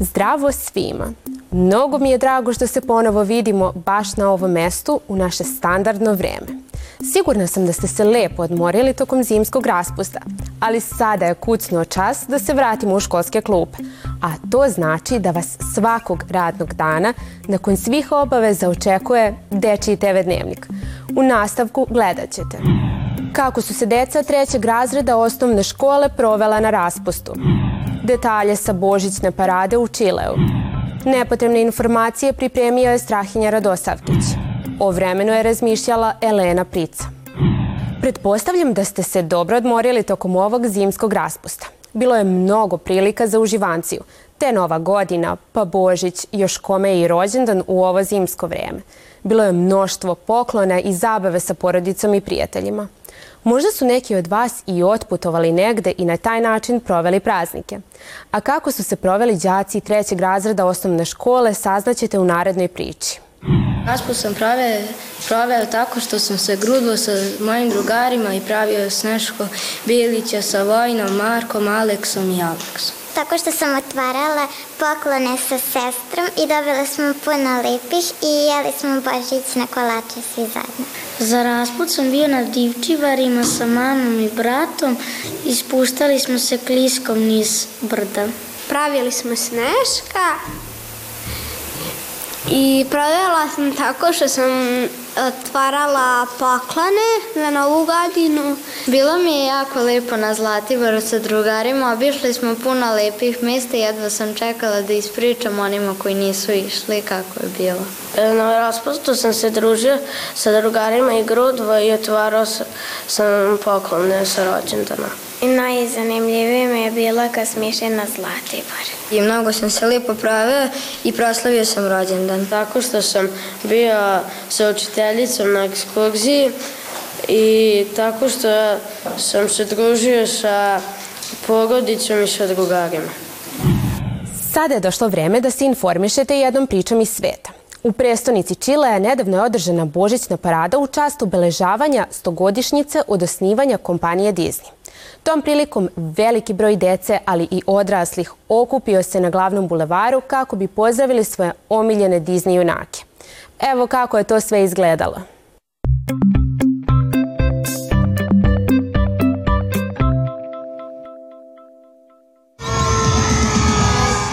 Zdravo svima! Mnogo mi je drago što se ponovo vidimo baš na ovom mestu u naše standardno vreme. Sigurna sam da ste se lepo odmorili tokom zimskog raspusta, ali sada je kucnuo čas da se vratimo u školske klupe, a to znači da vas svakog radnog dana nakon svih obaveza očekuje Dečiji TV dnevnik. U nastavku gledat ćete kako su se deca trećeg razreda osnovne škole provela na raspustu, detalje sa božićne parade u Čileu, Nepotrebne informacije pripremio je Strahinja Radosavkić. O vremenu je razmišljala Elena Prica. Pretpostavljam da ste se dobro odmorili tokom ovog zimskog raspusta. Bilo je mnogo prilika za uživanciju, te Nova godina, pa Božić, još kome i rođendan u ovo zimsko vreme. Bilo je mnoštvo poklona i zabave sa porodicom i prijateljima. Možda su neki od vas i otputovali negde i na taj način proveli praznike. A kako su se proveli đaci trećeg razreda osnovne škole saznaćete u narednoj priči. Raspust sam proveo, proveo tako što sam se grudvo sa mojim drugarima i pravio Sneško Bilića sa Vojnom, Markom, Aleksom i Aleksom. Tako što sam otvarala poklone sa sestrom i dobila smo puno lepih i jeli smo božićne kolače svi zajedno. Za rasput sam bio na divčivarima sa mamom i bratom i spustali smo se kliskom niz brda. Pravili smo sneška i provela sam tako što sam otvarala paklane za novu godinu. Bilo mi je jako lepo na Zlatiboru sa drugarima. Obišli smo puno lepih mesta i jedva sam čekala da ispričam onima koji nisu išli kako je bilo. Na raspustu sam se družio sa drugarima i grudvo i otvarao sam poklone sa rođendana. Najzanimljivije mi je bilo kad smo išli na Zlatibor. I mnogo sam se lijepo pravio i proslavio sam rođendan. Tako što sam bio sa učiteljicom na ekskurziji i tako što sam se družio sa porodicom i sa drugarima. Sada je došlo vreme da se informišete jednom pričom iz sveta. U prestonici Čilea nedavno je održana božićna parada u čast obeležavanja stogodišnjice od osnivanja kompanije Disney. Tom prilikom veliki broj dece, ali i odraslih, okupio se na glavnom bulevaru kako bi pozdravili svoje omiljene Disney junake. Evo kako je to sve izgledalo.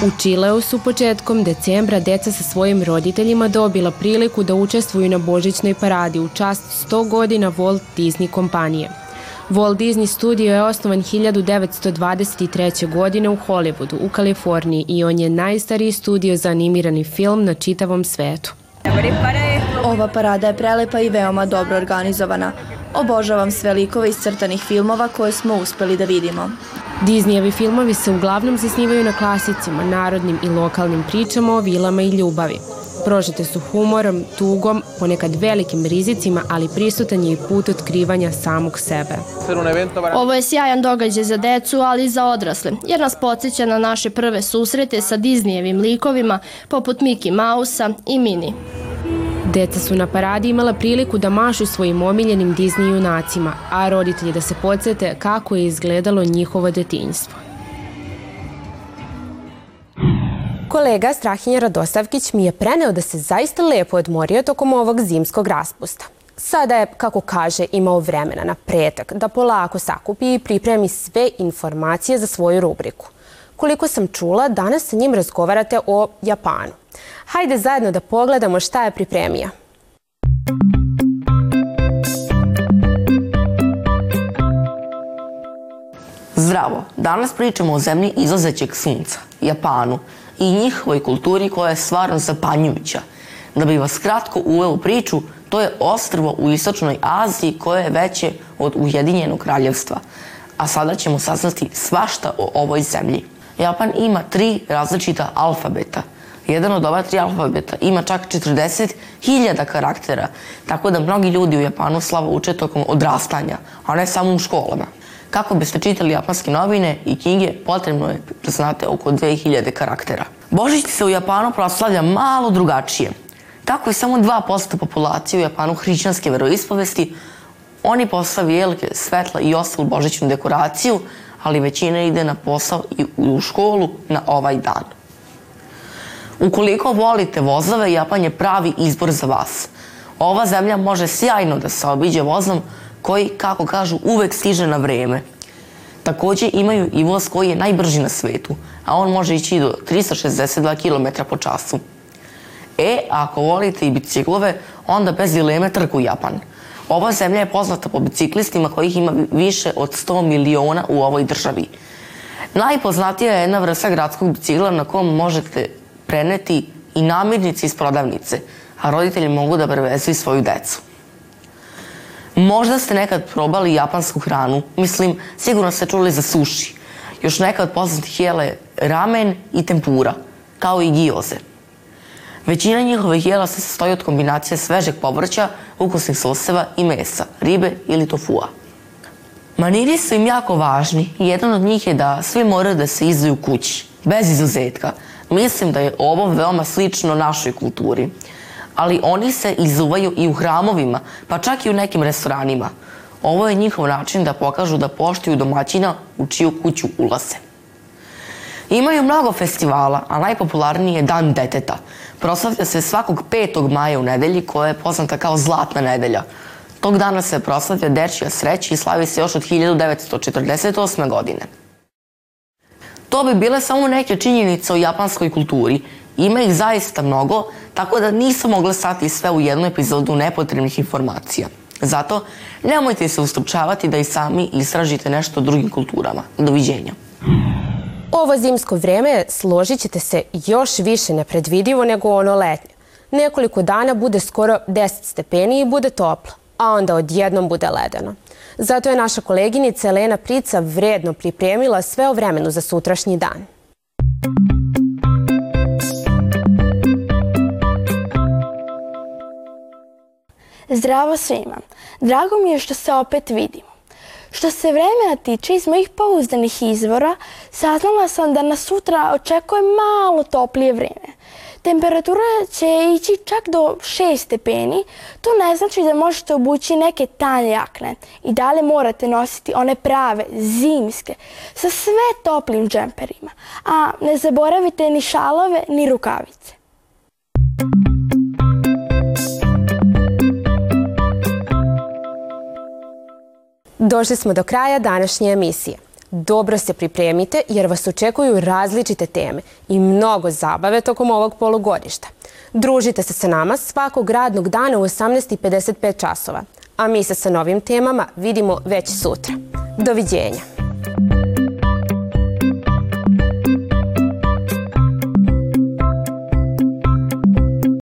U Čileu su početkom decembra deca sa svojim roditeljima dobila priliku da učestvuju na božićnoj paradi u čast 100 godina Walt Disney kompanije. Walt Disney Studio je osnovan 1923. godine u Hollywoodu u Kaliforniji i on je najstariji studio za animirani film na čitavom svetu. Ova parada je prelepa i veoma dobro organizovana. Obožavam sve likove iz crtanih filmova koje smo uspeli da vidimo. Disneyevi filmovi se uglavnom zasnivaju na klasicima, narodnim i lokalnim pričama o vilama i ljubavi. Prožete su humorom, tugom, ponekad velikim rizicima, ali prisutan je i put otkrivanja samog sebe. Ovo je sjajan događaj za decu, ali i za odrasle, jer nas podsjeća na naše prve susrete sa Disneyevim likovima, poput Mickey Mausa i Minnie. Deca su na paradi imala priliku da mašu svojim omiljenim Disney junacima, a roditelji da se podsjete kako je izgledalo njihovo detinjstvo. Kolega Strahinja Radosavkić mi je preneo da se zaista lepo odmorio tokom ovog zimskog raspusta. Sada je, kako kaže, imao vremena na pretak da polako sakupi i pripremi sve informacije za svoju rubriku. Koliko sam čula, danas sa njim razgovarate o Japanu. Hajde zajedno da pogledamo šta je pripremio. Zdravo! Danas pričamo o zemlji izlazećeg sunca, Japanu, i njihovoj kulturi koja je stvarno zapanjujuća. Da bi vas kratko uveo u priču, to je ostrvo u istočnoj Aziji koje je veće od Ujedinjenog kraljevstva. A sada ćemo saznati svašta o ovoj zemlji. Japan ima tri različita alfabeta. Jedan od ova tri alfabeta ima čak 40.000 karaktera, tako da mnogi ljudi u Japanu slavo uče tokom odrastanja, a ne samo u školama. Kako biste čitali japanske novine i knjige, potrebno je da znate oko 2000 karaktera. Božić se u Japanu proslavlja malo drugačije. Tako je samo 2% populacije u Japanu hrišćanske veroispovesti, oni postavi jelke, svetla i ostalu božićnu dekoraciju, ali većina ide na posao i u školu na ovaj dan. Ukoliko volite vozove, Japan je pravi izbor za vas. Ova zemlja može sjajno da se obiđe vozom koji, kako kažu, uvek stiže na vreme. Takođe imaju i voz koji je najbrži na svetu, a on može ići do 362 km po času. E, ako volite i biciklove, onda bez dileme trku Japan. Ova zemlja je poznata po biciklistima kojih ima više od 100 miliona u ovoj državi. Najpoznatija je jedna vrsta gradskog bicikla na kom možete preneti i namirnice iz prodavnice, a roditelji mogu da prevezu i svoju decu. Možda ste nekad probali japansku hranu, mislim, sigurno ste čuli za sushi. Još neka od poznatih jele ramen i tempura, kao i gioze. Većina njihovih jela se sastoji od kombinacije svežeg povrća, ukusnih soseva i mesa, ribe ili tofua. Maniri su im jako važni i jedan od njih je da svi moraju da se izuju kući, bez izuzetka. Mislim da je ovo veoma slično našoj kulturi. Ali oni se izuvaju i u hramovima, pa čak i u nekim restoranima. Ovo je njihov način da pokažu da poštuju domaćina u čiju kuću ulaze. Imaju mnogo festivala, a najpopularniji je Dan deteta. Proslavlja se svakog 5. maja u nedelji koja je poznata kao Zlatna nedelja. Tog dana se proslavlja dečija sreća i slavi se još od 1948. godine. To bi bile samo neke činjenice o japanskoj kulturi. Ima ih zaista mnogo, tako da nisam mogla stati sve u jednu epizodu nepotrebnih informacija. Zato nemojte se ustručavati da i sami istražite nešto o drugim kulturama. Doviđenja. Ovo zimsko vreme složit ćete se još više nepredvidivo nego ono letnje. Nekoliko dana bude skoro 10 stepeni i bude toplo, a onda odjednom bude ledeno. Zato je naša koleginica Elena Prica vredno pripremila sve o vremenu za sutrašnji dan. Zdravo svima. Drago mi je što se opet vidimo. Što se vremena tiče iz mojih pouzdanih izvora, saznala sam da nas sutra očekuje malo toplije vreme. Temperatura će ići čak do 6 stepeni. To ne znači da možete obući neke tanje jakne. I dalje morate nositi one prave, zimske, sa sve toplim džemperima. A ne zaboravite ni šalove, ni rukavice. Došli smo do kraja današnje emisije. Dobro se pripremite jer vas očekuju različite teme i mnogo zabave tokom ovog polugodišta. Družite se sa nama svakog radnog dana u 18.55 časova, a mi se sa novim temama vidimo već sutra. Doviđenja!